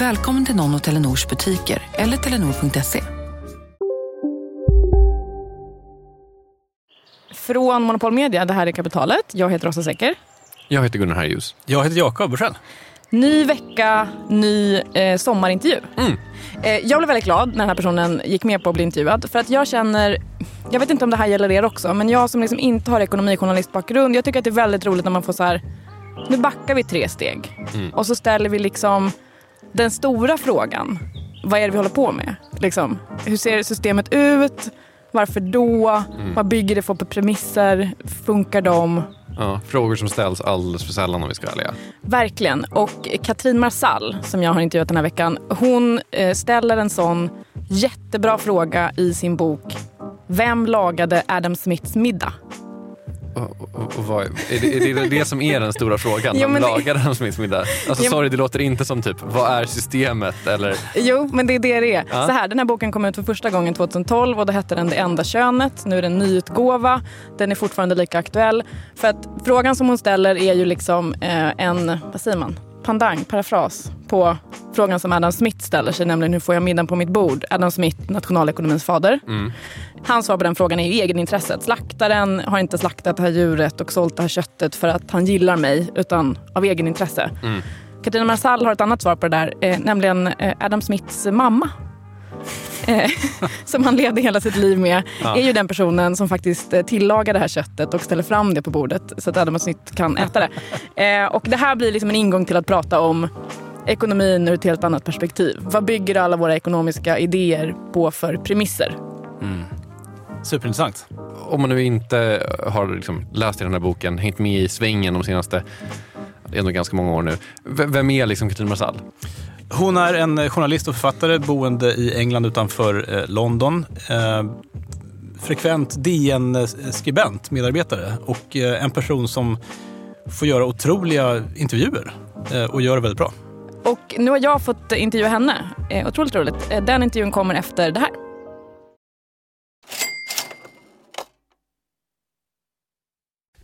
Välkommen till någon av Telenors butiker eller telenor.se. Från Monopol Media, det här är Kapitalet. Jag heter Rosa Secker. Jag heter Gunnar Harjus. Jag heter Jakob Bursell. Ny vecka, ny eh, sommarintervju. Mm. Eh, jag blev väldigt glad när den här personen gick med på att bli intervjuad. För att jag känner, jag vet inte om det här gäller er också, men jag som liksom inte har ekonomijournalistbakgrund, jag tycker att det är väldigt roligt när man får så här, nu backar vi tre steg. Mm. Och så ställer vi liksom den stora frågan. Vad är det vi håller på med? Liksom, hur ser systemet ut? Varför då? Vad bygger det på för premisser? Funkar de? Ja, frågor som ställs alldeles för sällan om vi ska vara ärliga. Verkligen. Och Katrin Marsall, som jag har intervjuat den här veckan, hon eh, ställer en sån jättebra fråga i sin bok Vem lagade Adam Smiths middag? Och, och, och vad, är, det, är det det som är den stora frågan? Jo, men lagar den Smiths middag? Alltså sorry, det låter inte som typ, vad är systemet? Eller, Jo, men det är det det är. Ja. Så här, den här boken kom ut för första gången 2012 och då hette den Det enda könet. Nu är det en nyutgåva. Den är fortfarande lika aktuell. För att frågan som hon ställer är ju liksom eh, en, vad säger man, pandang, parafras på frågan som Adam Smith ställer sig, nämligen hur får jag middagen på mitt bord? Adam Smith, nationalekonomins fader. mm, Hans svar på den frågan är ju egenintresset. Slaktaren har inte slaktat det här djuret och sålt det här köttet för att han gillar mig, utan av egenintresse. mm. Katarina Marsall har ett annat svar på det där, eh, nämligen eh, Adam Smiths mamma. Eh, som han levde hela sitt liv med, Ja. är ju den personen som faktiskt eh, tillagar det här köttet och ställer fram det på bordet så att Adam Smith kan äta det. Eh, och det här blir liksom en ingång till att prata om ekonomin ur ett helt annat perspektiv. Vad bygger alla våra ekonomiska idéer på för premisser? Superintressant. Om man nu inte har liksom läst i den här boken, hängt med i svängen de senaste, ändå ganska många år nu. V- Vem är liksom Katrin Marsall? Hon är en eh, journalist och författare boende i England utanför eh, London. Eh, frekvent DN-skribent, medarbetare och en person som får göra otroliga intervjuer och gör det väldigt bra. Och nu har jag fått intervjua henne. Otroligt roligt. Den intervjun kommer efter det här.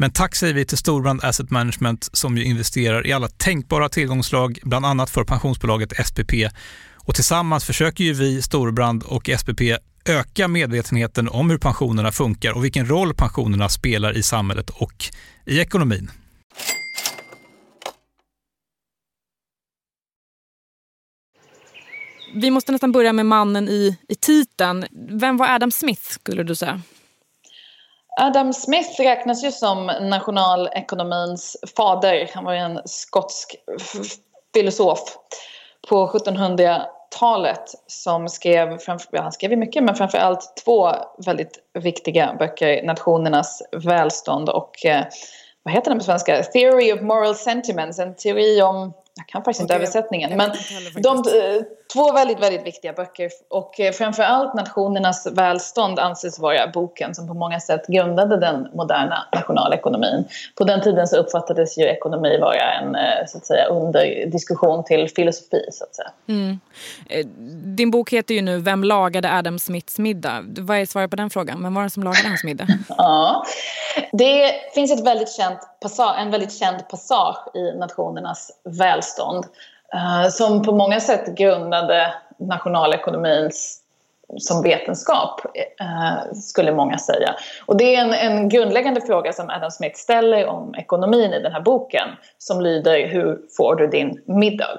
Men tack säger vi till Storbrand Asset Management som ju investerar i alla tänkbara tillgångslag, bland annat för pensionsbolaget SPP. Och tillsammans försöker ju vi, Storbrand och SPP, öka medvetenheten om hur pensionerna funkar och vilken roll pensionerna spelar i samhället och i ekonomin. Vi måste nästan börja med mannen i, i titeln. Vem var Adam Smith skulle du säga? Adam Smith räknas ju som nationalekonomins fader. Han var ju en skotsk filosof på 1700-talet som skrev, ja, han skrev ju mycket men framförallt två väldigt viktiga böcker, Nationernas välstånd och eh, vad heter den på svenska? Theory of Moral Sentiments, en teori om jag kan faktiskt inte översättningen. Men de, eh, två väldigt, väldigt viktiga böcker och eh, framförallt Nationernas välstånd anses vara boken som på många sätt grundade den moderna nationalekonomin. På den tiden så uppfattades ju ekonomi vara en eh, så att säga, under diskussion till filosofi. Så att säga. Mm. Din bok heter ju nu Vem lagade Adam Smiths middag? Vad är svaret på den frågan? Vem var det som lagade hans middag? ja, det finns ett väldigt känt passage, en väldigt känd passage i Nationernas välstånd eh, som på många sätt grundade nationalekonomin som vetenskap, eh, skulle många säga. Och det är en, en, grundläggande fråga som Adam Smith ställer om ekonomin i den här boken som lyder Hur får du din middag?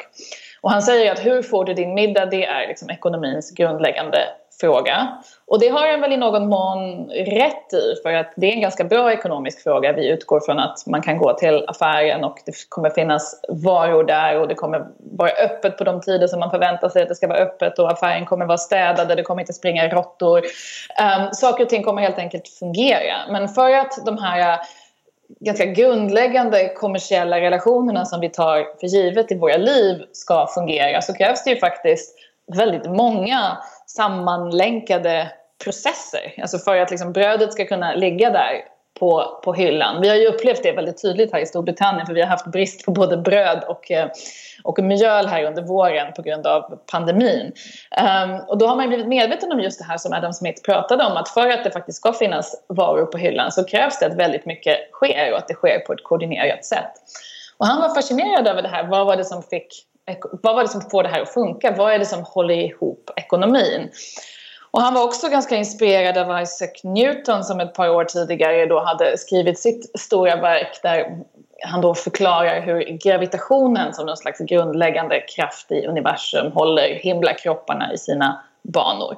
Och han säger att hur får du din middag, det är liksom ekonomins grundläggande fråga. Och det har han väl i någon mån rätt i för att det är en ganska bra ekonomisk fråga. Vi utgår från att man kan gå till affären och det kommer finnas varor där och det kommer vara öppet på de tider som man förväntar sig att det ska vara öppet och affären kommer vara städad, det kommer inte springa råttor. Um, saker och ting kommer helt enkelt fungera. Men för att de här äh, ganska grundläggande kommersiella relationerna som vi tar för givet i våra liv ska fungera så krävs det ju faktiskt väldigt många sammanlänkade processer. Alltså för att liksom brödet ska kunna ligga där på, på hyllan. Vi har ju upplevt det väldigt tydligt här i Storbritannien för vi har haft brist på både bröd och, eh, och mjöl här under våren på grund av pandemin. Um, och då har man blivit medveten om just det här som Adam Smith pratade om att för att det faktiskt ska finnas varor på hyllan så krävs det att väldigt mycket sker och att det sker på ett koordinerat sätt. Och han var fascinerad över det här. Vad var det som fick vad var det som får det här att funka? Vad är det som håller ihop ekonomin? Och han var också ganska inspirerad av Isaac Newton som ett par år tidigare då hade skrivit sitt stora verk där han då förklarar hur gravitationen som någon slags grundläggande kraft i universum håller himlakropparna i sina banor.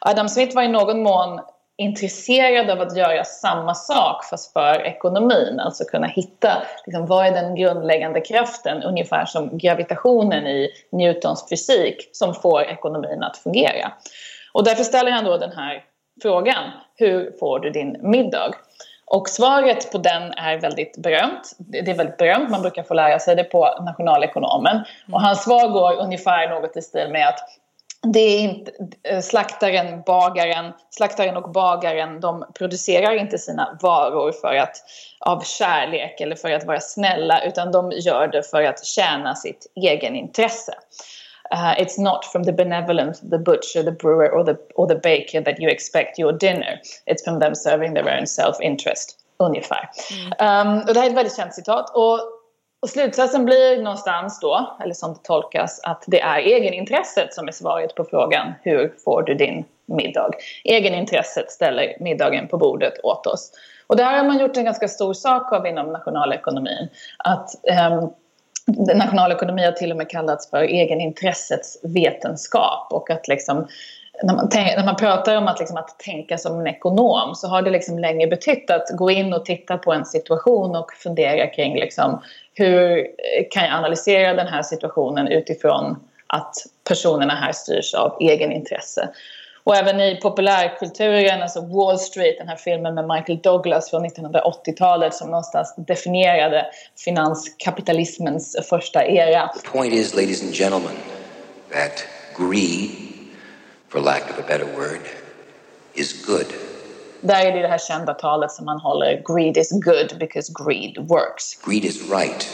Adam Smith var i någon mån intresserad av att göra samma sak fast för ekonomin. Alltså kunna hitta liksom, vad är den grundläggande kraften, ungefär som gravitationen i Newtons fysik som får ekonomin att fungera. Och därför ställer han då den här frågan, hur får du din middag? Och svaret på den är väldigt berömt. Det är väldigt berömt, man brukar få lära sig det på nationalekonomen. Och hans svar går ungefär något i stil med att det är inte, eh, slaktaren, bagaren, slaktaren och bagaren de producerar inte sina varor för att, av kärlek eller för att vara snälla utan de gör det för att tjäna sitt egenintresse. Uh, it's not from the benevolence of the butcher, the brewer or the, or the baker that you expect your dinner. It's from them serving their own self-interest, ungefär. Mm. Um, och det här är ett väldigt känt citat. Och och slutsatsen blir någonstans då, eller som det tolkas, att det är egenintresset som är svaret på frågan hur får du din middag? Egenintresset ställer middagen på bordet åt oss. Och det här har man gjort en ganska stor sak av inom nationalekonomin. Att um, nationalekonomi har till och med kallats för egenintressets vetenskap och att liksom när man, när man pratar om att, liksom, att tänka som en ekonom så har det liksom länge betytt att gå in och titta på en situation och fundera kring liksom, hur eh, kan jag analysera den här situationen utifrån att personerna här styrs av egenintresse. Och även i populärkulturen, alltså Wall Street, den här filmen med Michael Douglas från 1980-talet som någonstans definierade finanskapitalismens första era. The point is, ladies and gentlemen, that greed, for lack of a better word, is good. Där är det det här kända talet som man håller, greed is good because greed works. Greed is right.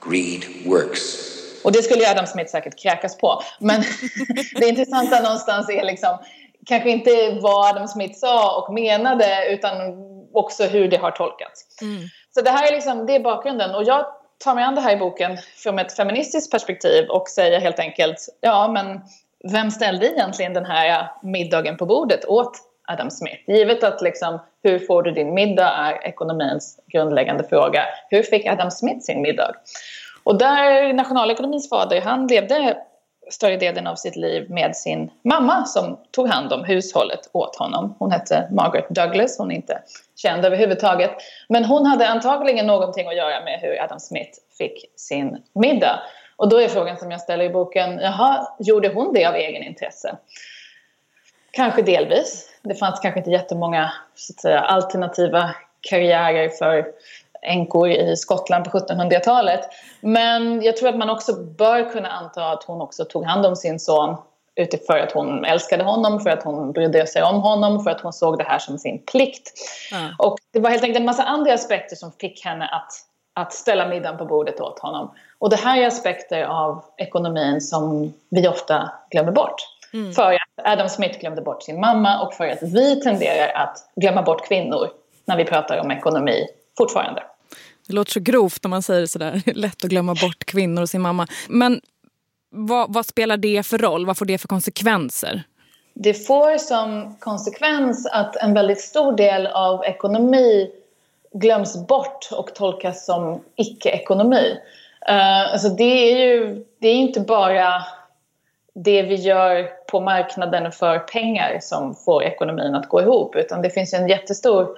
Greed works. Och det skulle Adam Smith säkert kräkas på. Men det intressanta någonstans är liksom kanske inte vad Adam Smith sa och menade utan också hur det har tolkats. Mm. Så det här är, liksom, det är bakgrunden. Och jag tar mig an det här i boken från ett feministiskt perspektiv och säger helt enkelt ja men vem ställde egentligen den här middagen på bordet åt Adam Smith. Givet att liksom, hur får du din middag är ekonomins grundläggande fråga. Hur fick Adam Smith sin middag? Och där nationalekonomins fader, han levde större delen av sitt liv med sin mamma som tog hand om hushållet åt honom. Hon hette Margaret Douglas, hon är inte känd överhuvudtaget. Men hon hade antagligen någonting att göra med hur Adam Smith fick sin middag. Och då är frågan som jag ställer i boken, jaha, gjorde hon det av egen intresse? Kanske delvis. Det fanns kanske inte jättemånga så att säga, alternativa karriärer för änkor i Skottland på 1700-talet. Men jag tror att man också bör kunna anta att hon också tog hand om sin son utifrån att hon älskade honom, för att hon brydde sig om honom, för att hon såg det här som sin plikt. Mm. Och det var helt enkelt en massa andra aspekter som fick henne att, att ställa middagen på bordet åt honom. Och det här är aspekter av ekonomin som vi ofta glömmer bort. Mm. För att Adam Smith glömde bort sin mamma och för att vi tenderar att glömma bort kvinnor när vi pratar om ekonomi fortfarande. Det låter så grovt när man säger sådär, lätt att glömma bort kvinnor och sin mamma. Men vad, vad, spelar det för roll? Vad får det för konsekvenser? Det får som konsekvens att en väldigt stor del av ekonomi glöms bort och tolkas som icke-ekonomi. Uh, alltså det är ju det är inte bara det vi gör på marknaden för pengar som får ekonomin att gå ihop utan det finns en jättestor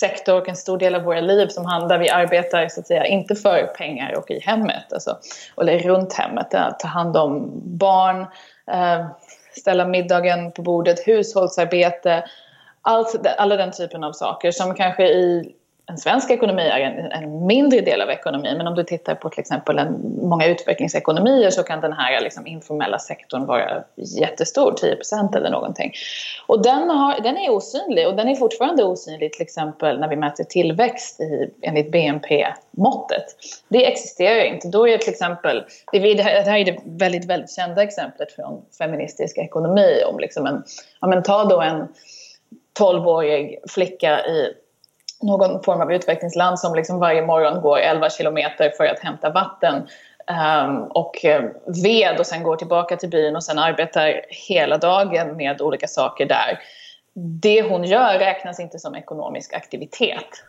sektor och en stor del av våra liv som handlar, vi arbetar så att säga inte för pengar och i hemmet, alltså, eller runt hemmet, ta hand om barn, eh, ställa middagen på bordet, hushållsarbete, allt, alla den typen av saker som kanske i en svensk ekonomi är en, en, mindre del av ekonomin men om du tittar på till exempel en, många utvecklingsekonomier så kan den här liksom, informella sektorn vara jättestor, 10% eller någonting. Och den, har, den är osynlig och den är fortfarande osynlig till exempel när vi mäter tillväxt i, enligt BNP-måttet. Det existerar inte. Då är till exempel, det, här är det väldigt, väldigt kända exemplet från feministisk ekonomi om liksom en, ja men ta då en 12-årig flicka i någon form av utvecklingsland som liksom varje morgon går 11 kilometer för att hämta vatten um, och eh, ved och sen går tillbaka till byn och sen arbetar hela dagen med olika saker där. Det hon gör räknas inte som ekonomisk aktivitet.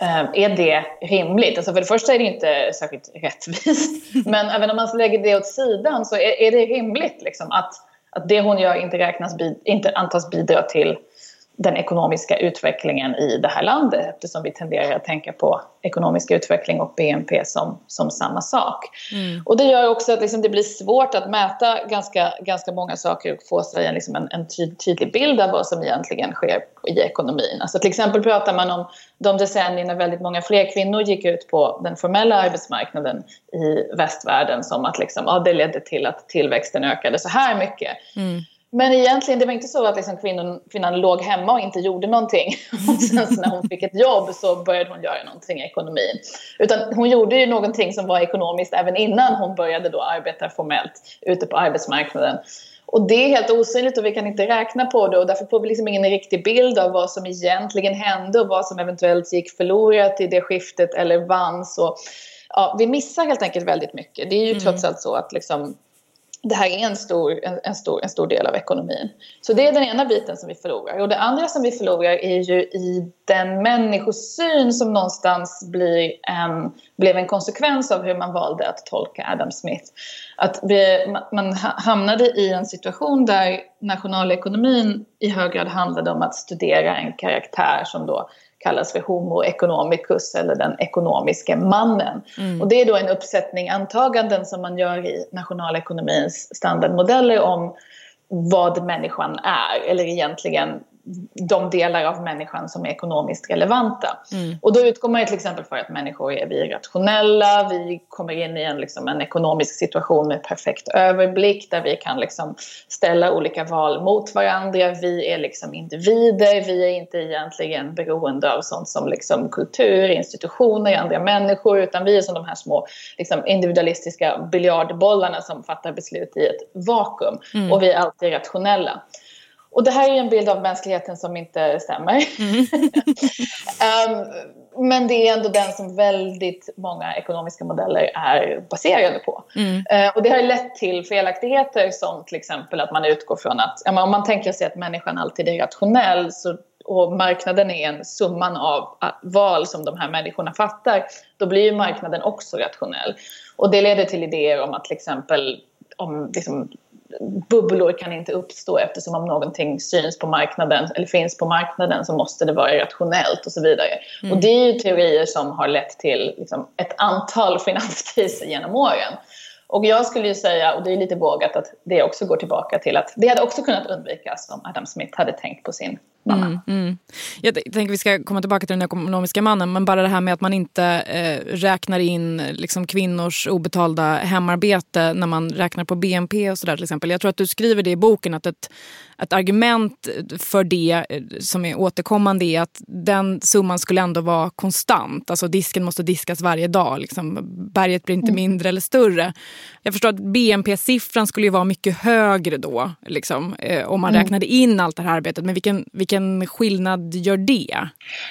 Um, är det rimligt? Alltså för det första är det inte särskilt rättvist. Men även om man lägger det åt sidan så är, är det rimligt liksom, att, att det hon gör inte, räknas, inte antas bidra till den ekonomiska utvecklingen i det här landet eftersom vi tenderar att tänka på ekonomisk utveckling och BNP som, som samma sak. Mm. Och det gör också att liksom det blir svårt att mäta ganska, ganska många saker och få sig en, liksom en, en tydlig bild av vad som egentligen sker i ekonomin. Alltså till exempel pratar man om de decennier när väldigt många fler kvinnor gick ut på den formella arbetsmarknaden i västvärlden som att liksom, ja, det ledde till att tillväxten ökade så här mycket. Mm. Men egentligen, det var inte så att liksom kvinnan, kvinnan låg hemma och inte gjorde någonting. Och sen när hon fick ett jobb så började hon göra någonting i ekonomin. Utan hon gjorde ju någonting som var ekonomiskt även innan hon började då arbeta formellt ute på arbetsmarknaden. Och det är helt osynligt och vi kan inte räkna på det och därför får vi liksom ingen riktig bild av vad som egentligen hände och vad som eventuellt gick förlorat i det skiftet eller vanns. Och, ja, vi missar helt enkelt väldigt mycket. Det är ju mm. trots allt så att liksom, det här är en stor, en, en, stor, en stor del av ekonomin. Så det är den ena biten som vi förlorar. Och det andra som vi förlorar är ju i den människosyn som någonstans blir en, blev en konsekvens av hur man valde att tolka Adam Smith. Att vi, man hamnade i en situation där nationalekonomin i hög grad handlade om att studera en karaktär som då kallas för Homo economicus eller den ekonomiska mannen. Mm. Och det är då en uppsättning antaganden som man gör i nationalekonomins standardmodeller om vad människan är, eller egentligen de delar av människan som är ekonomiskt relevanta. Mm. Och då utgår man till exempel för att människor är vi är rationella, vi kommer in i en, liksom, en ekonomisk situation med perfekt överblick där vi kan liksom, ställa olika val mot varandra. Vi är liksom individer, vi är inte egentligen beroende av sånt som liksom, kultur, institutioner, andra människor utan vi är som de här små liksom, individualistiska biljardbollarna som fattar beslut i ett vakuum. Mm. Och vi är alltid rationella. Och det här är en bild av mänskligheten som inte stämmer. Mm. um, men det är ändå den som väldigt många ekonomiska modeller är baserade på. Mm. Uh, och det har lett till felaktigheter som till exempel att man utgår från att, ja, om man tänker sig att människan alltid är rationell så, och marknaden är en summan av val som de här människorna fattar, då blir ju marknaden också rationell. Och det leder till idéer om att till exempel om liksom, bubblor kan inte uppstå eftersom om någonting syns på marknaden eller finns på marknaden så måste det vara rationellt och så vidare. Mm. Och det är ju teorier som har lett till liksom, ett antal finanskriser genom åren. Och jag skulle ju säga, och det är lite vågat, att det också går tillbaka till att det hade också kunnat undvikas om Adam Smith hade tänkt på sin. Mm, mm. Jag tänker vi ska komma tillbaka till den ekonomiska mannen, men bara det här med att man inte eh, räknar in liksom, kvinnors obetalda hemarbete när man räknar på BNP och sådär till exempel. Jag tror att du skriver det i boken att ett, ett argument för det eh, som är återkommande är att den summan skulle ändå vara konstant. Alltså disken måste diskas varje dag. Liksom. Berget blir inte mm. mindre eller större. Jag förstår att BNP-siffran skulle vara mycket högre då, liksom, eh, om man mm. räknade in allt det här arbetet. Men vilken, vilken skillnad gör det?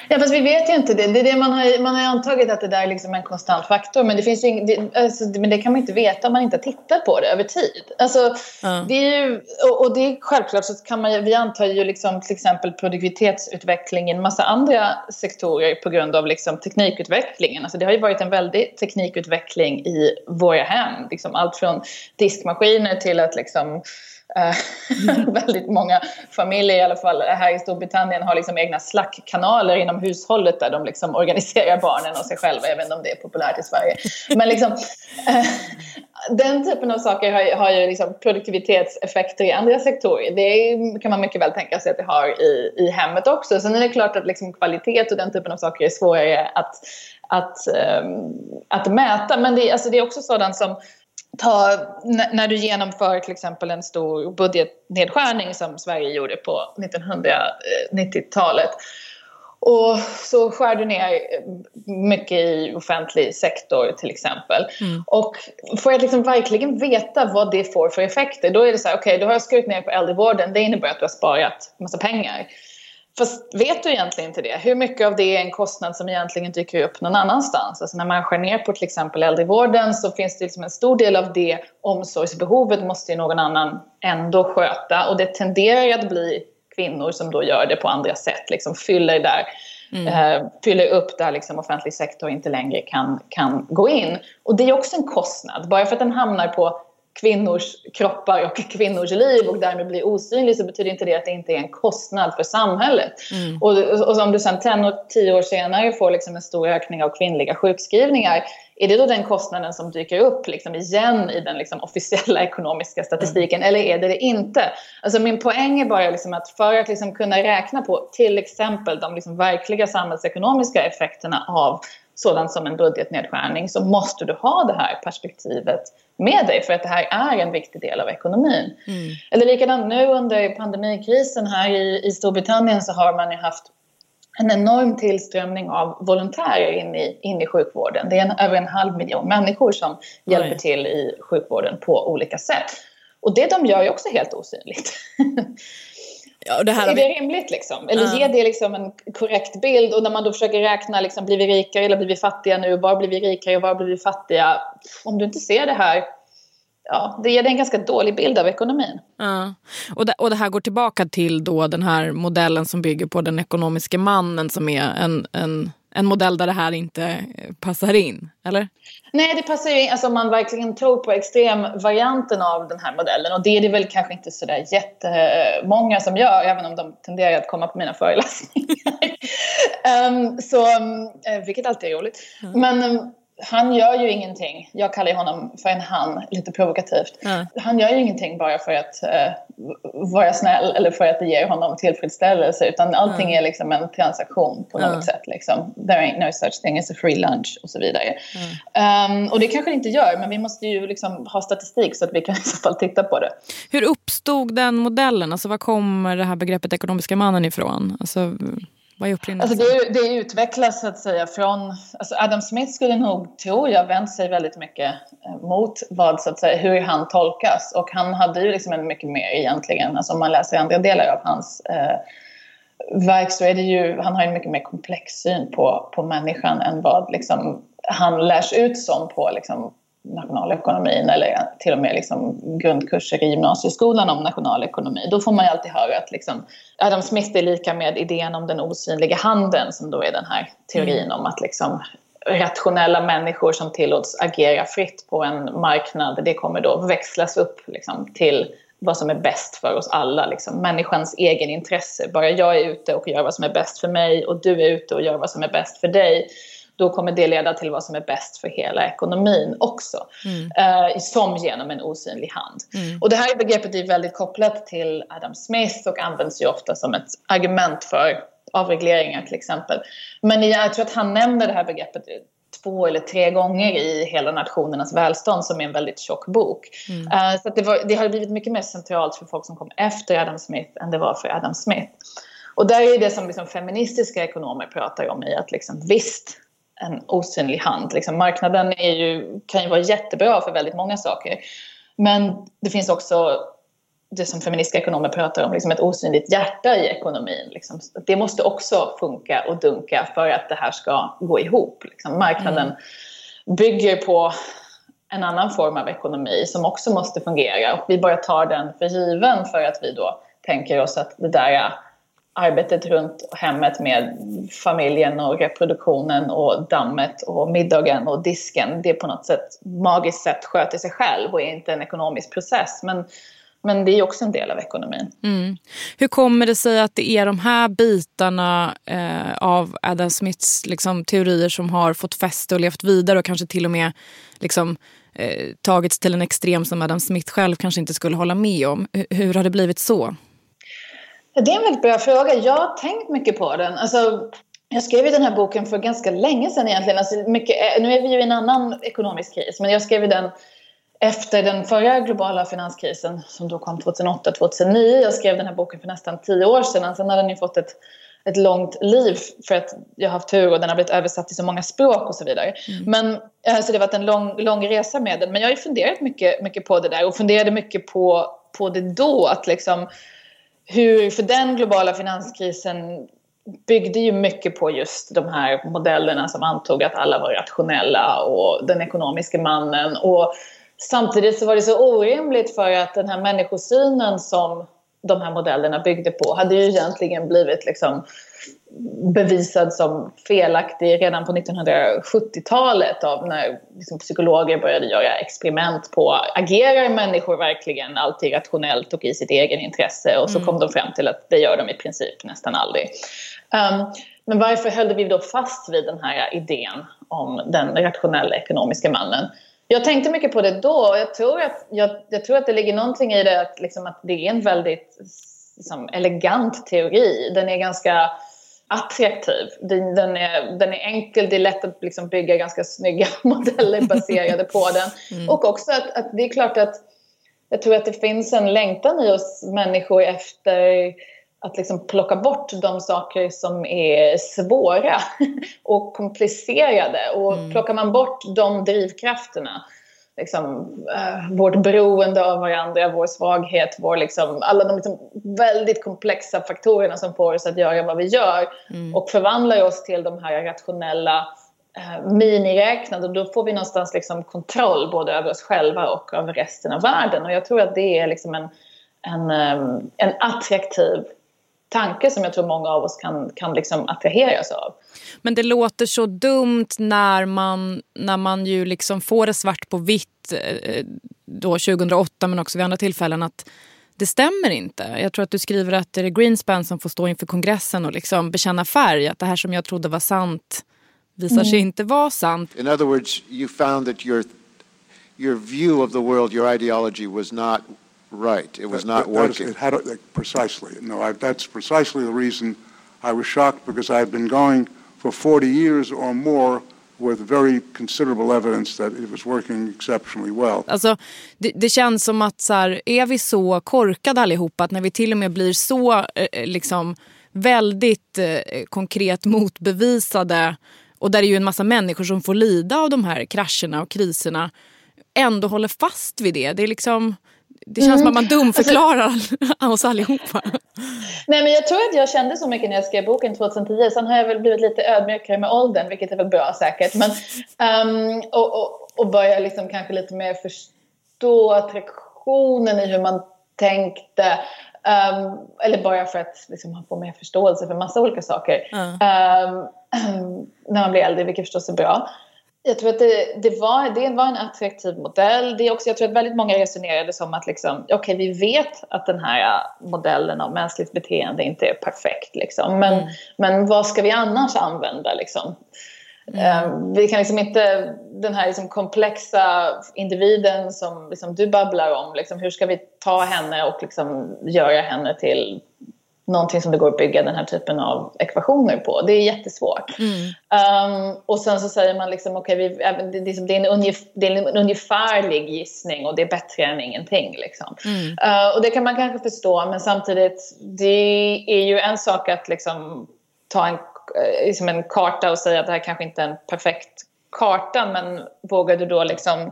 Ja, fast vi vet ju inte det. det, är det man, har, man har antagit att det där är liksom en konstant faktor. Men det, finns ing, det, alltså, men det kan man inte veta om man inte har tittat på det över tid. Alltså, mm. det är ju, och, och, det är självklart så kan man vi antar ju liksom till exempel produktivitetsutveckling i en massa andra sektorer på grund av liksom teknikutvecklingen. Alltså det har ju varit en väldig teknikutveckling i våra hem. Liksom allt från diskmaskiner till att liksom Eh, väldigt många familjer, i alla fall här i Storbritannien, har liksom egna Slack-kanaler inom hushållet där de liksom organiserar barnen och sig själva. Jag vet inte om det är populärt i Sverige. Men liksom, eh, den typen av saker har, har ju liksom produktivitetseffekter i andra sektorer. Det kan man mycket väl tänka sig att det har i, i hemmet också. Sen är det klart att liksom kvalitet och den typen av saker är svårare att, att, ehm, att mäta. Men det, alltså det är också sådant som ta, när du genomför till exempel en stor budgetnedskärning som Sverige gjorde på 1990-talet och så skär du ner mycket i offentlig sektor till exempel. Mm. Och för att liksom verkligen veta vad det får för effekter, då är det så här, okej, okay, då har jag skurit ner på äldrevården, det innebär att du har sparat massa pengar. Fast vet du egentligen inte det? Hur mycket av det är en kostnad som egentligen dyker upp någon annanstans? Alltså när man skär ner på till exempel äldrevården så finns det liksom en stor del av det omsorgsbehovet måste ju någon annan ändå sköta och det tenderar att bli kvinnor som då gör det på andra sätt, liksom fyller där Mm. Eh, fyller upp där liksom offentlig sektor inte längre kan, kan gå in. Och det är också en kostnad. Bara för att den hamnar på kvinnors kroppar och kvinnors liv och därmed blir osynlig så betyder inte det att det inte är en kostnad för samhället. Mm. Och, och om du sen 10 år senare får liksom en stor ökning av kvinnliga sjukskrivningar är det då den kostnaden som dyker upp liksom igen i den liksom officiella ekonomiska statistiken mm. eller är det det inte? Alltså min poäng är bara liksom att för att liksom kunna räkna på till exempel de liksom verkliga samhällsekonomiska effekterna av sådant som en budgetnedskärning så måste du ha det här perspektivet med dig för att det här är en viktig del av ekonomin. Mm. Eller likadant nu under pandemikrisen här i, i Storbritannien så har man ju haft en enorm tillströmning av volontärer in i, in i sjukvården. Det är en, över en halv miljon människor som Oj. hjälper till i sjukvården på olika sätt. Och det de gör är också helt osynligt. Ja, det är det rimligt liksom? Eller uh. ger det liksom en korrekt bild? Och när man då försöker räkna, liksom, blir vi rikare eller blir vi fattiga nu? Var blir vi rikare och var blir vi fattiga? Om du inte ser det här ja, det ger dig en ganska dålig bild av ekonomin. Ja. Och, det, och det här går tillbaka till då den här modellen som bygger på den ekonomiska mannen som är en, en, en modell där det här inte passar in, eller? Nej, det passar ju in. Alltså, om man verkligen tror på extremvarianten av den här modellen och det är det väl kanske inte sådär jättemånga som gör, även om de tenderar att komma på mina föreläsningar. um, så, um, vilket alltid är roligt. Mm. Men um, han gör ju ingenting. Jag kallar honom för en han, lite provokativt. Mm. Han gör ju ingenting bara för att uh, vara snäll eller för att det ger honom tillfredsställelse utan allting mm. är liksom en transaktion på något mm. sätt. Liksom. There ain't no such thing as a free lunch och så vidare. Um, och det kanske det inte gör men vi måste ju liksom ha statistik så att vi kan i så fall titta på det. Hur uppstod den modellen? Alltså var kommer det här begreppet ekonomiska mannen ifrån? Alltså? Alltså det, det utvecklas så att säga från... Alltså Adam Smith skulle nog, tror jag, vänt sig väldigt mycket eh, mot vad, så att säga, hur han tolkas. Och han hade ju liksom en mycket mer egentligen, alltså om man läser andra delar av hans eh, verk så är det ju, han har en mycket mer komplex syn på, på människan än vad liksom, han lärs ut som på liksom, nationalekonomin eller till och med liksom grundkurser i gymnasieskolan om nationalekonomi. Då får man ju alltid höra att liksom Adam Smith är lika med idén om den osynliga handen som då är den här teorin mm. om att liksom rationella människor som tillåts agera fritt på en marknad, det kommer då växlas upp liksom, till vad som är bäst för oss alla. Liksom. Människans egen intresse. Bara jag är ute och gör vad som är bäst för mig och du är ute och gör vad som är bäst för dig. Då kommer det leda till vad som är bäst för hela ekonomin också. Mm. Eh, som genom en osynlig hand. Mm. Och det här begreppet är väldigt kopplat till Adam Smith och används ju ofta som ett argument för avregleringar till exempel. Men jag tror att han nämner det här begreppet två eller tre gånger i Hela nationernas välstånd som är en väldigt tjock bok. Mm. Uh, så det, var, det har blivit mycket mer centralt för folk som kom efter Adam Smith än det var för Adam Smith. Och där är det som liksom feministiska ekonomer pratar om i att liksom, visst, en osynlig hand. Liksom, marknaden är ju, kan ju vara jättebra för väldigt många saker. Men det finns också det som feministiska ekonomer pratar om, liksom ett osynligt hjärta i ekonomin. Liksom. Det måste också funka och dunka för att det här ska gå ihop. Liksom. Marknaden mm. bygger på en annan form av ekonomi som också måste fungera och vi bara tar den för given för att vi då tänker oss att det där arbetet runt hemmet med familjen och reproduktionen och dammet och middagen och disken, det på något sätt magiskt sätt sköter sig själv och är inte en ekonomisk process. Men men det är också en del av ekonomin. Mm. Hur kommer det sig att det är de här bitarna eh, av Adam Smiths liksom, teorier som har fått fäste och levt vidare och kanske till och med liksom, eh, tagits till en extrem som Adam Smith själv kanske inte skulle hålla med om? H hur har det blivit så? Det är en väldigt bra fråga. Jag har tänkt mycket på den. Alltså, jag skrev den här boken för ganska länge sedan egentligen. Alltså, mycket, eh, nu är vi ju i en annan ekonomisk kris, men jag skrev den efter den förra globala finanskrisen som då kom 2008-2009. Jag skrev den här boken för nästan tio år sedan. Sen har den ju fått ett, ett långt liv för att jag har haft tur och den har blivit översatt till så många språk och så vidare. Mm. Men, eh, så det har varit en lång, lång resa med den. Men jag har ju funderat mycket, mycket på det där och funderade mycket på, på det då. Att liksom, hur, för den globala finanskrisen byggde ju mycket på just de här modellerna som antog att alla var rationella och den ekonomiska mannen. Och Samtidigt så var det så orimligt för att den här människosynen som de här modellerna byggde på hade ju egentligen blivit liksom bevisad som felaktig redan på 1970-talet av när liksom psykologer började göra experiment på agerar människor verkligen alltid rationellt och i sitt egen intresse och så mm. kom de fram till att det gör de i princip nästan aldrig. Um, men varför höll vi då fast vid den här idén om den rationella ekonomiska mannen? Jag tänkte mycket på det då och jag tror att, jag, jag tror att det ligger någonting i det att, liksom, att det är en väldigt liksom, elegant teori. Den är ganska attraktiv. Den, den, är, den är enkel, det är lätt att liksom, bygga ganska snygga modeller baserade på den. Mm. Och också att, att det är klart att jag tror att det finns en längtan i oss människor efter att liksom plocka bort de saker som är svåra och komplicerade. Och mm. plockar man bort de drivkrafterna, liksom, äh, vårt beroende av varandra, vår svaghet, vår, liksom, alla de liksom väldigt komplexa faktorerna som får oss att göra vad vi gör mm. och förvandlar oss till de här rationella äh, miniräknade, då får vi någonstans liksom kontroll både över oss själva och över resten av världen. Och jag tror att det är liksom en, en, en attraktiv tanke som jag tror många av oss kan, kan liksom attraheras av. Men det låter så dumt när man, när man ju liksom får det svart på vitt eh, då 2008 men också vid andra tillfällen att det stämmer inte. Jag tror att du skriver att det är Greenspan som får stå inför kongressen och liksom bekänna färg. Att det här som jag trodde var sant visar mm. sig inte vara sant. In other words, you found that your, your view of the world, your ideology was not Right. It was not that, working. It had, precisely. No, I, that's precisely the reason I was shocked because I had been going for 40 years or more with very considerable evidence that it was working exceptionally well. Alltså, det, det känns som att så här, är vi så korkade allihopa att när vi till och med blir så eh, eh liksom väldigt eh, konkret motbevisade och där är ju en massa människor som får lida av de här krascherna och kriserna ändå håller fast vid det. Det är liksom det känns mm. som att man dumförklarar alltså, oss allihopa. Nej, men jag tror att jag kände så mycket när jag skrev boken 2010. Sen har jag väl blivit lite ödmjukare med åldern, vilket är väl bra säkert. Men, um, och, och, och börja liksom kanske lite mer förstå attraktionen i hur man tänkte. Um, eller bara för att liksom, få mer förståelse för massa olika saker. Mm. Um, när man blir äldre, vilket förstås är bra. Jag tror att det, det, var, det var en attraktiv modell. Det är också, jag tror att väldigt många resonerade som att liksom, okay, vi vet att den här modellen av mänskligt beteende inte är perfekt. Liksom. Men, mm. men vad ska vi annars använda? Liksom? Mm. Um, vi kan liksom inte, den här liksom komplexa individen som liksom du babblar om, liksom, hur ska vi ta henne och liksom göra henne till någonting som det går att bygga den här typen av ekvationer på. Det är jättesvårt. Mm. Um, och sen så säger man liksom, okej, okay, det, det, är en ungef, det är en ungefärlig gissning och det är bättre än ingenting. Liksom. Mm. Uh, och det kan man kanske förstå, men samtidigt, det är ju en sak att liksom ta en, eh, liksom en karta och säga att det här kanske inte är en perfekt karta, men vågar du då liksom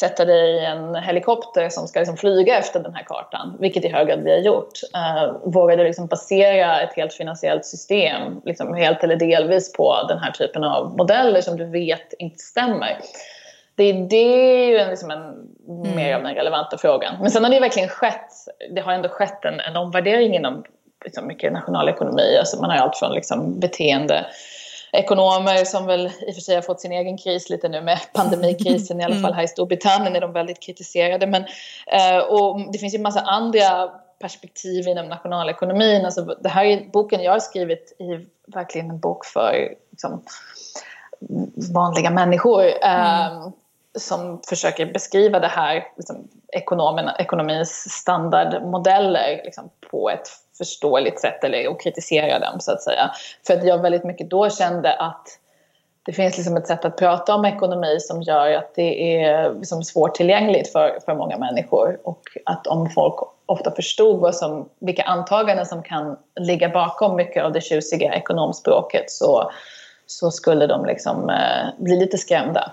sätta dig i en helikopter som ska liksom flyga efter den här kartan, vilket i hög grad vi har gjort. Uh, vågade liksom basera ett helt finansiellt system, liksom helt eller delvis på den här typen av modeller som du vet inte stämmer. Det, det är ju liksom en, mm. mer av den relevanta frågan. Men sen har det verkligen skett, det har ändå skett en, en omvärdering inom liksom mycket nationalekonomi. Alltså man har allt från liksom beteende ekonomer som väl i och för sig har fått sin egen kris lite nu med pandemikrisen, i alla fall här i Storbritannien är de väldigt kritiserade. Men, eh, och det finns ju en massa andra perspektiv inom nationalekonomin. Alltså, det här är boken jag har skrivit är verkligen en bok för liksom, vanliga människor. Eh, mm. som försöker beskriva det här, liksom, ekonomins standardmodeller liksom, på ett förståeligt sätt eller och kritisera dem så att säga. För att jag väldigt mycket då kände att det finns liksom ett sätt att prata om ekonomi som gör att det är liksom svårtillgängligt för, för många människor. Och att om folk ofta förstod vad som, vilka antaganden som kan ligga bakom mycket av det tjusiga ekonomspråket så, så skulle de liksom, eh, bli lite skrämda.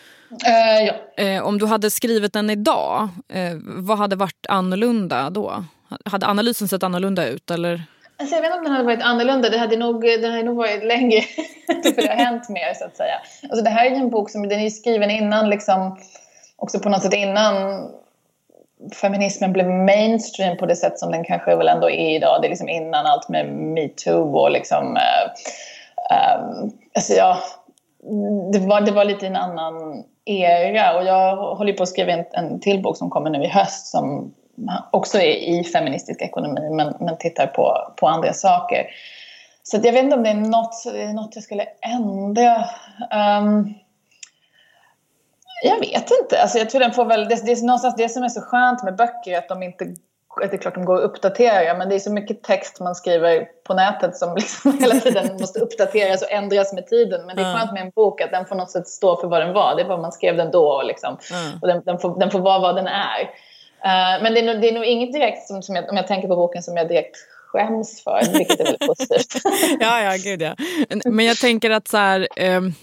Eh, ja. Eh, om du hade skrivit den idag, eh, vad hade varit annorlunda då? Hade analysen sett annorlunda ut? Eller? Alltså jag vet inte om den hade varit annorlunda. Det hade nog, den hade nog varit längre. för det har hänt mer så att säga. Alltså det här är ju en bok som den är skriven innan liksom, också på något sätt innan feminismen blev mainstream på det sätt som den kanske väl ändå är idag. Det är liksom innan allt med metoo och liksom... Eh, eh, alltså ja, det, var, det var lite en annan era och jag håller på att skriva en, en till bok som kommer nu i höst som också är i feministisk ekonomi men, men tittar på, på andra saker. Så jag vet inte om det är något, det är något jag skulle ändra. Um, jag vet inte. Alltså jag tror den får väl, det, det är någonstans det som är så skönt med böcker att de inte det är klart de går att uppdatera men det är så mycket text man skriver på nätet som liksom hela tiden måste uppdateras och ändras med tiden. Men det är skönt med en bok att den på något sätt står för vad den var. Det var man skrev den då liksom. Mm. och den, den, får, den får vara vad den är. Uh, men det är, nog, det är nog inget direkt som, som jag, om jag tänker på boken som jag direkt skäms för, vilket är väldigt positivt. ja, ja, gud ja. Men jag tänker att så här, um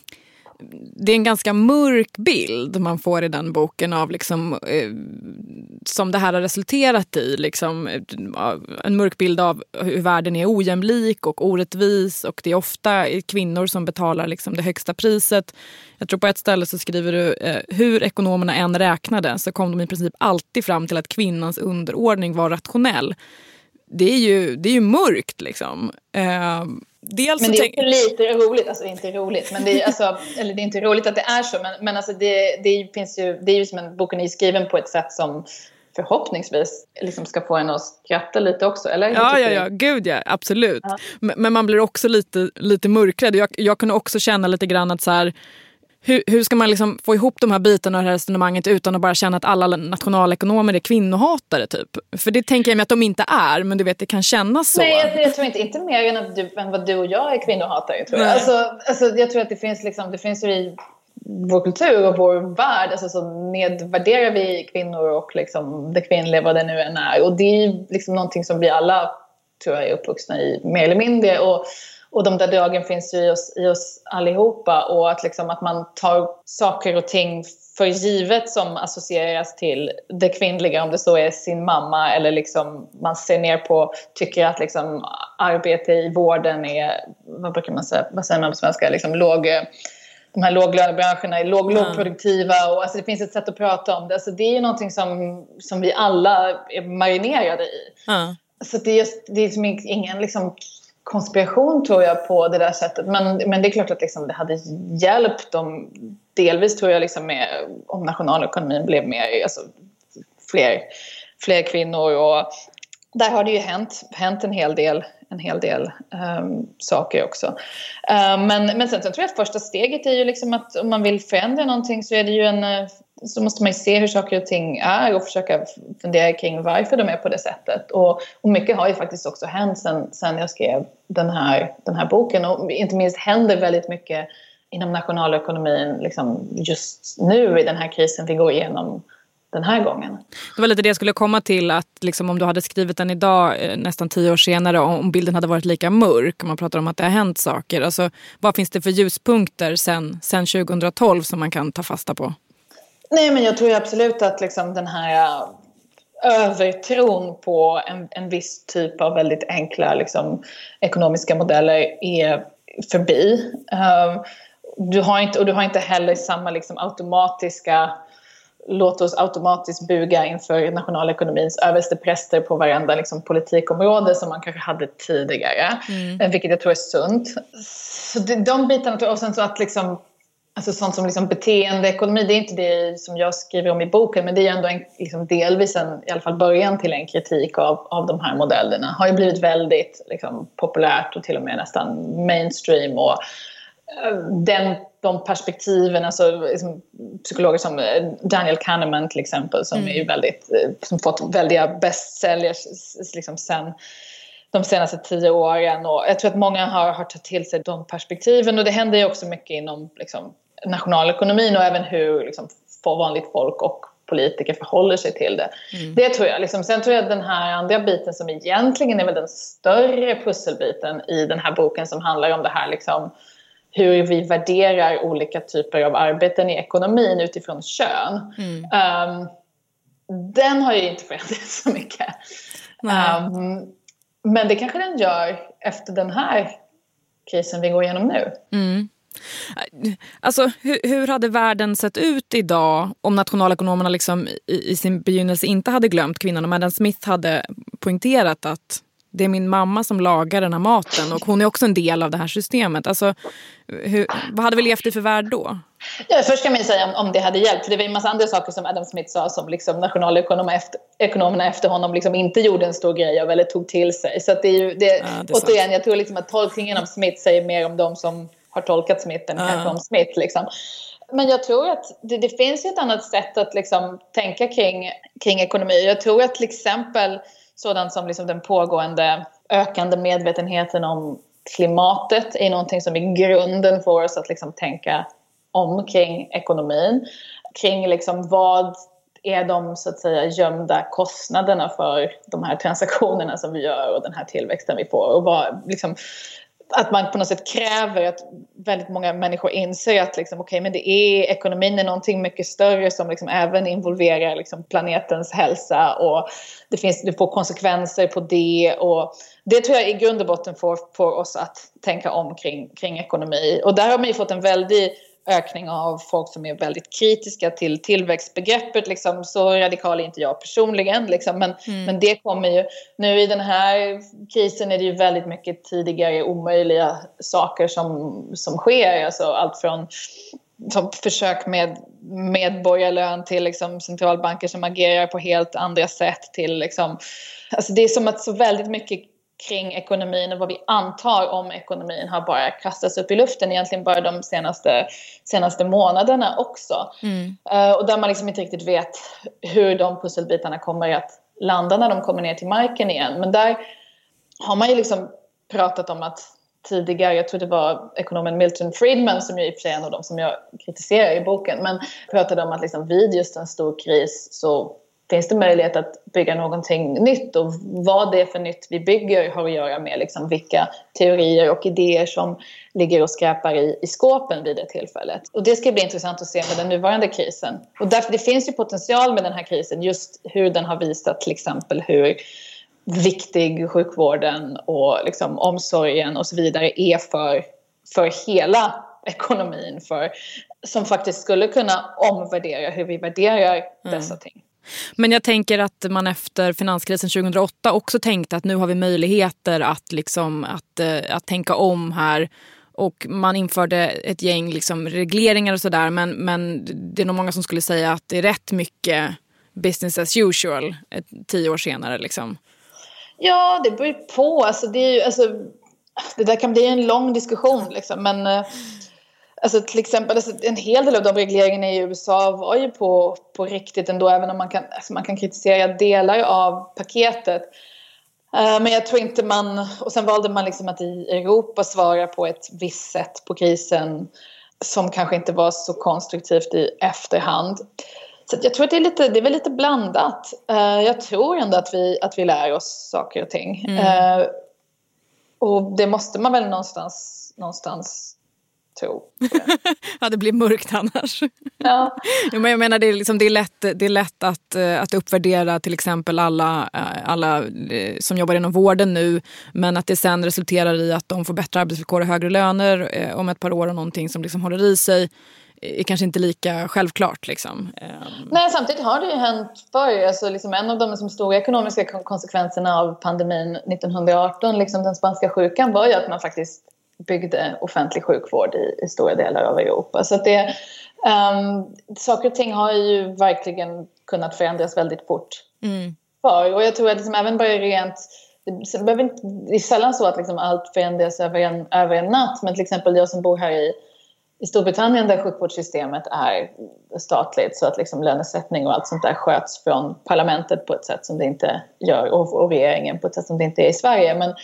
det är en ganska mörk bild man får i den boken av liksom, eh, som det här har resulterat i. Liksom, eh, en mörk bild av hur världen är ojämlik och orättvis och det är ofta kvinnor som betalar liksom, det högsta priset. Jag tror på ett ställe så skriver du eh, hur ekonomerna än räknade så kom de i princip alltid fram till att kvinnans underordning var rationell. Det är ju, det är ju mörkt liksom. Eh, Dels men det är tänk... lite roligt, alltså inte roligt, men det är, alltså, eller det är inte roligt att det är så, men, men alltså det, det finns ju, det är ju som en, boken är skriven på ett sätt som förhoppningsvis liksom ska få en att skratta lite också, eller? Ja, ja, ja, gud ja, absolut. Ja. Men, men, man blir också lite, lite mörkrädd. Jag, jag kunde också känna lite grann att så här, hur, hur ska man liksom få ihop de här bitarna och det här resonemanget utan att bara känna att alla nationalekonomer är kvinnohatare? Typ? För det tänker jag mig att de inte är, men du vet det kan kännas så. Nej, jag, jag tror inte, inte mer än, att du, än vad du och jag är kvinnohatare. Tror jag. Alltså, alltså, jag tror att det finns, liksom, det finns ju i vår kultur och vår värld alltså, så nedvärderar vi kvinnor och liksom, det kvinnliga vad det nu än är. Och det är liksom någonting som vi alla tror jag är uppvuxna i mer eller mindre. Och, och de där dragen finns ju i oss, i oss allihopa och att, liksom, att man tar saker och ting för givet som associeras till det kvinnliga, om det så är sin mamma eller liksom man ser ner på, tycker att liksom arbete i vården är, vad brukar man säga, vad säger man på svenska, liksom låg, de här låglönebranscherna är låg, mm. lågproduktiva och alltså det finns ett sätt att prata om det. Alltså det är ju någonting som, som vi alla är marinerade i. Mm. Så det är, just, det är som ingen liksom konspiration tror jag på det där sättet. Men, men det är klart att liksom det hade hjälpt dem delvis tror jag liksom med, om nationalekonomin blev mer, alltså, fler, fler kvinnor. Och där har det ju hänt, hänt en hel del, en hel del um, saker också. Uh, men, men sen, sen tror jag att första steget är ju liksom att om man vill förändra någonting så är det ju en eh, så måste man ju se hur saker och ting är och försöka fundera kring varför de är på det sättet. Och, och mycket har ju faktiskt också hänt sen, sen jag skrev den här, den här boken. Och inte minst händer väldigt mycket inom nationalekonomin liksom just nu i den här krisen vi går igenom den här gången. Det var lite det jag skulle komma till, att liksom om du hade skrivit den idag, eh, nästan tio år senare, om bilden hade varit lika mörk, om man pratar om att det har hänt saker. Alltså, vad finns det för ljuspunkter sen, sen 2012 som man kan ta fasta på? Nej, men jag tror absolut att liksom den här äh, övertron på en, en viss typ av väldigt enkla liksom, ekonomiska modeller är förbi. Um, du har inte, och du har inte heller samma liksom, automatiska låt oss automatiskt buga inför nationalekonomins överstepräster på varenda liksom, politikområde som man kanske hade tidigare. Mm. Eh, vilket jag tror är sunt. Så de bitarna, och sen så att liksom Alltså sånt som liksom beteendeekonomi, det är inte det som jag skriver om i boken men det är ändå en, liksom delvis en, i alla fall början till en kritik av, av de här modellerna. Har ju blivit väldigt liksom, populärt och till och med nästan mainstream. Och, den, de perspektiven, alltså liksom, psykologer som eh, Daniel Kahneman till exempel som mm. är väldigt, eh, som fått väldiga bestsellers liksom sen de senaste tio åren och jag tror att många har, har tagit till sig de perspektiven och det händer ju också mycket inom liksom, nationalekonomin och även hur liksom, vanligt folk och politiker förhåller sig till det. Mm. Det tror jag. Liksom. Sen tror jag den här andra biten som egentligen är väl den större pusselbiten i den här boken som handlar om det här liksom, hur vi värderar olika typer av arbeten i ekonomin utifrån kön. Mm. Um, den har ju inte förändrats så mycket. Um, men det kanske den gör efter den här krisen vi går igenom nu. Mm. Alltså, hur, hur, hade världen sett ut idag om nationalekonomerna liksom i, i, sin begynnelse inte hade glömt kvinnan och Adam Smith hade poängterat att det är min mamma som lagar den här maten och hon är också en del av det här systemet. Alltså, hur, vad hade vi levt i för värld då? Ja, först kan man säga om, om det hade hjälpt. För det var en massa andra saker som Adam Smith sa som liksom nationalekonomerna efter, efter honom liksom inte gjorde en stor grej av eller tog till sig. Så det är ju, det, ja, det återigen, sant. jag tror liksom att tolkningen av Smith säger mer om de som har tolkat Smith än kanske om Smith. Liksom. Men jag tror att det, det, finns ett annat sätt att liksom tänka kring, kring ekonomi. Jag tror att till exempel sådant som liksom den pågående ökande medvetenheten om klimatet är någonting som i grunden får oss att liksom tänka om kring ekonomin. Kring liksom vad är de så att säga gömda kostnaderna för de här transaktionerna som vi gör och den här tillväxten vi får. Och vad, liksom, att man på något sätt kräver att väldigt många människor inser att liksom, okay, men det är, ekonomin är någonting mycket större som liksom även involverar liksom planetens hälsa och det, finns, det får konsekvenser på det. Och det tror jag i grund och botten får, får oss att tänka om kring, kring ekonomi. Och där har man ju fått en väldig ökning av folk som är väldigt kritiska till tillväxtbegreppet. Liksom, så radikal är inte jag personligen, liksom, men, mm. men det kommer ju... Nu i den här krisen är det ju väldigt mycket tidigare omöjliga saker som, som sker. Alltså allt från som försök med medborgarlön till liksom centralbanker som agerar på helt andra sätt till liksom, alltså det är som att så väldigt mycket kring ekonomin och vad vi antar om ekonomin har bara kastats upp i luften egentligen bara de senaste, senaste månaderna också. Mm. Uh, och där man liksom inte riktigt vet hur de pusselbitarna kommer att landa när de kommer ner till marken igen. Men där har man ju liksom pratat om att tidigare, jag tror det var ekonomen Milton Friedman som ju i och för sig är en av de som jag kritiserar i boken, men pratade om att liksom vid just en stor kris så finns det möjlighet att bygga någonting nytt och vad det är för nytt vi bygger har att göra med liksom vilka teorier och idéer som ligger och skräpar i, i skåpen vid det tillfället. Och det ska bli intressant att se med den nuvarande krisen. Och därför, det finns ju potential med den här krisen, just hur den har visat till exempel hur viktig sjukvården och liksom omsorgen och så vidare är för, för hela ekonomin, för, som faktiskt skulle kunna omvärdera hur vi värderar dessa mm. ting. Men jag tänker att man efter finanskrisen 2008 också tänkte att nu har vi möjligheter att, liksom, att, eh, att tänka om här. Och man införde ett gäng liksom regleringar och sådär men, men det är nog många som skulle säga att det är rätt mycket business as usual eh, tio år senare. Liksom. Ja, det beror på. Alltså, det, är ju, alltså, det där kan bli en lång diskussion. Liksom. Men eh, Alltså till exempel, alltså en hel del av de regleringarna i USA var ju på, på riktigt ändå, även om man kan, alltså man kan kritisera delar av paketet. Uh, men jag tror inte man, och sen valde man liksom att i Europa svara på ett visst sätt på krisen som kanske inte var så konstruktivt i efterhand. Så jag tror att det är, lite, det är väl lite blandat. Uh, jag tror ändå att vi, att vi lär oss saker och ting. Mm. Uh, och det måste man väl någonstans, någonstans tro. ja, det blir mörkt annars. Ja. men jag menar, det är, liksom, det är lätt, det är lätt att, eh, att uppvärdera till exempel alla, eh, alla eh, som jobbar inom vården nu men att det sen resulterar i att de får bättre arbetsvillkor och högre löner om ett par år och någonting som liksom håller i sig är kanske inte lika självklart. Liksom. Nej, samtidigt har det ju hänt förr. Alltså, liksom en av de liksom, stora ekonomiska konsekvenserna av pandemin 1918, liksom den spanska sjukan, var ju att man faktiskt byggde offentlig sjukvård i, i stora delar av Europa. Så det, um, saker och ting har ju verkligen kunnat förändras väldigt fort mm. för. Och jag tror att liksom även bara rent det, behöver inte, det är sällan så att liksom allt förändras över en, över en natt. Men till exempel jag som bor här i, i Storbritannien där sjukvårdssystemet är statligt så att liksom lönesättning och allt sånt där sköts från parlamentet på ett sätt som det inte gör och, och regeringen på ett sätt som det inte är i Sverige. Men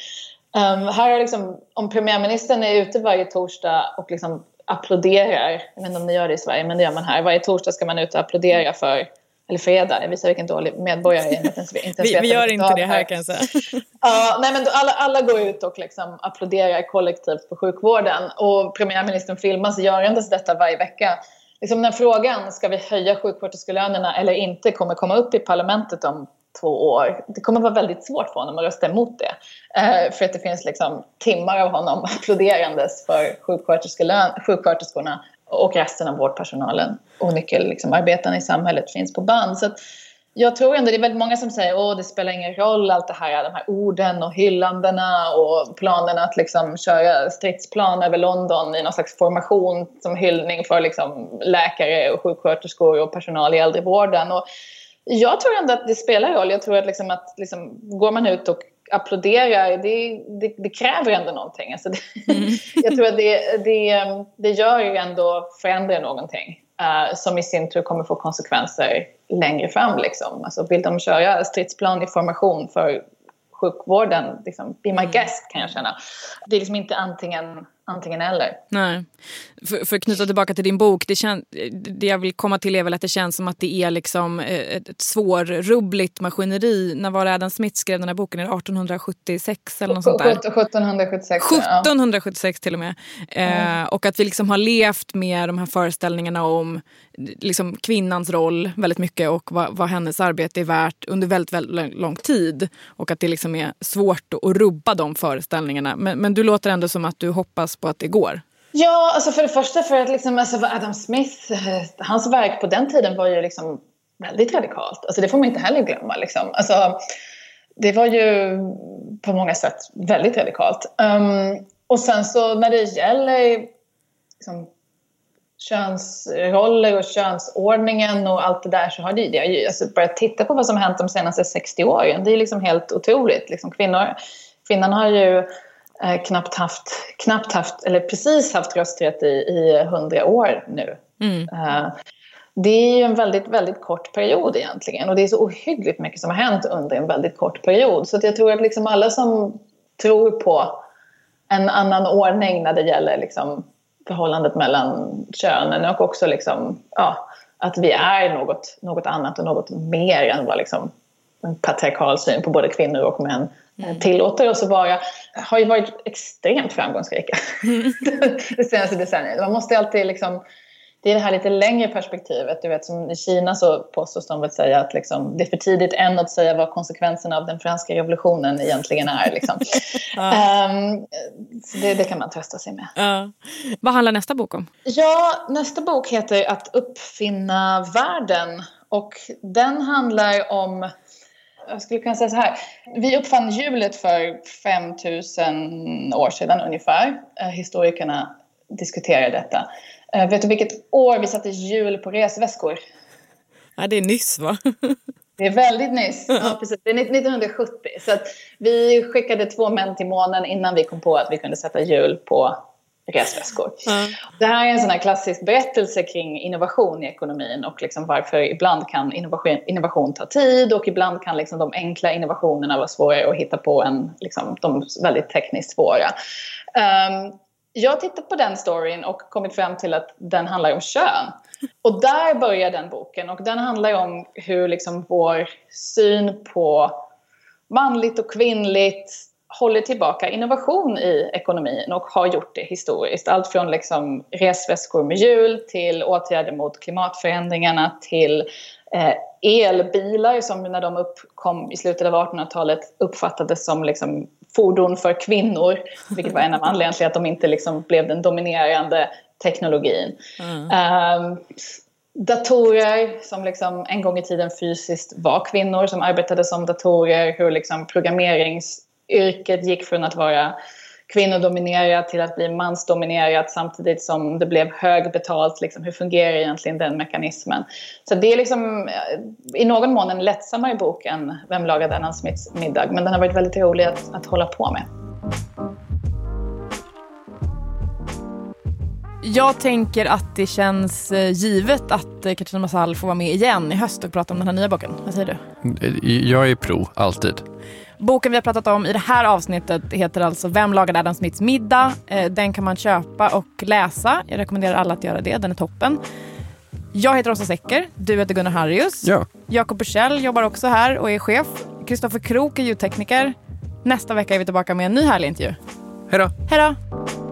um, här är liksom, om premiärministern är ute varje torsdag och liksom applåderar, jag vet inte om ni gör det i Sverige men det gör man här, varje torsdag ska man ut och applådera för eller fredag, jag visar vilken dålig medborgare jag är. Inte ens, inte vi, vi gör inte det här kan jag säga. ja, nej, men alla, alla går ut och liksom applåderar kollektivt på sjukvården och premiärministern filmas görandes detta varje vecka. Liksom när frågan, ska vi höja sjuksköterskelönerna eller inte, kommer komma upp i parlamentet om två år. Det kommer vara väldigt svårt för honom att rösta emot det. Eh, för att det finns liksom timmar av honom applåderandes för sjuksköterskorna och resten av vårdpersonalen och nyckelarbetarna liksom, i samhället finns på band. Så jag tror ändå det är väldigt många som säger att det spelar ingen roll allt det här, de här orden och hyllandena och planerna att liksom köra stridsplan över London i någon slags formation som hyllning för liksom läkare och sjuksköterskor och personal i äldrevården. Och jag tror ändå att det spelar roll. Jag tror att, liksom att liksom, går man ut och applåderar, det, det, det, kräver ändå någonting. Alltså det, mm. jag tror att det, det, det gör ju ändå, förändrar någonting. Uh, som i sin tur kommer få konsekvenser längre fram. Liksom. Alltså vill de köra stridsplan i formation för sjukvården, liksom, be my mm. guest kan jag känna. Det är liksom inte antingen antingen eller. Nej. För, för, att knyta tillbaka till din bok, det, kän, det jag vill komma till är väl att det känns som att det är liksom eh, ett, ett svårrubbligt maskineri. När var det Adam Smith skrev den här boken? 1876 eller något sånt där? 1776. 1776 till och med. Mm. Eh, och att vi liksom har levt med de här föreställningarna om liksom kvinnans roll väldigt mycket och vad, vad hennes arbete är värt under väldigt, väldigt lång tid. Och att det liksom är svårt att rubba de föreställningarna. Men, men du låter ändå som att du hoppas på att det går. Ja, alltså för det första för att liksom, alltså Adam Smith, eh, hans verk på den tiden var ju liksom väldigt radikalt. Alltså det får man inte heller glömma. Liksom. Alltså, det var ju på många sätt väldigt radikalt. Um, och sen så när det gäller liksom, könsroller och könsordningen och allt det där så har det, det ju, alltså börjat titta på vad som hänt de senaste 60 åren. Det är liksom helt otroligt. Liksom kvinnor, kvinnan har ju eh, knappt haft, knappt haft, eller precis haft rösträtt i, i 100 år nu. Mm. Eh, det är ju en väldigt, väldigt kort period egentligen och det är så ohyggligt mycket som har hänt under en väldigt kort period. Så jag tror att liksom alla som tror på en annan ordning när det gäller liksom förhållandet mellan könen och också liksom, ja, att vi är något, något annat och något mer än vad liksom en patriarkal syn på både kvinnor och män mm. tillåter oss att vara, har ju varit extremt framgångsrika mm. det senaste decenniet. Man måste alltid liksom det är det här lite längre perspektivet. Du vet, som I Kina så påstås de väl säga att liksom, det är för tidigt än att säga vad konsekvenserna av den franska revolutionen egentligen är. Liksom. ja. um, det, det, kan man trösta sig med. Ja. Vad handlar nästa bok om? Ja, nästa bok heter Att uppfinna världen. Och den handlar om jag skulle kunna säga så här. Vi uppfann hjulet för 5000 år sedan ungefär. Eh, historikerna diskuterar detta. Uh, vet du vilket år vi satte hjul på resväskor? Ja, det är nyss va? Det är väldigt nyss. Ja, precis. Det är 1970. Så vi skickade två män till månen innan vi kom på att vi kunde sätta hjul på resväskor. Mm. Det här är en sån här klassisk berättelse kring innovation i ekonomin och liksom varför ibland kan innovation, innovation ta tid och ibland kan liksom de enkla innovationerna vara svårare att hitta på än liksom de väldigt tekniskt svåra. Um, jag har tittat på den storyn och kommit fram till att den handlar om kön. Och där börjar den boken och den handlar om hur liksom vår syn på manligt och kvinnligt håller tillbaka innovation i ekonomin och har gjort det historiskt. Allt från liksom resväskor med hjul till åtgärder mot klimatförändringarna till eh, elbilar som när de uppkom i slutet av 1800-talet uppfattades som liksom fordon för kvinnor, vilket var en av anledningarna till att de inte liksom blev den dominerande teknologin. Mm. Um, datorer som liksom en gång i tiden fysiskt var kvinnor som arbetade som datorer, hur liksom programmeringsyrket gick från att vara kvinnodominerat till att bli mansdominerat samtidigt som det blev högbetalt. Liksom, hur fungerar egentligen den mekanismen? Så det är liksom eh, i någon mån en lättsammare bok än Vem lagade Anna Smiths middag? Men den har varit väldigt rolig att, att hålla på med. Jag tänker att det känns eh, givet att eh, Katrina Massal får vara med igen i höst och prata om den här nya boken. Vad säger du? Jag är pro, alltid. Boken vi har pratat om i det här avsnittet heter alltså Vem lagade Adam Smiths middag? Eh, den kan man köpa och läsa. Jag rekommenderar alla att göra det. Den är toppen. Jag heter Åsa Secker. Du heter Gunnar Harrius. Ja. Jakob Bursell jobbar också här och är chef. Kristoffer Krook är ljudtekniker. Nästa vecka är vi tillbaka med en ny härlig intervju. Hej då. Hej då.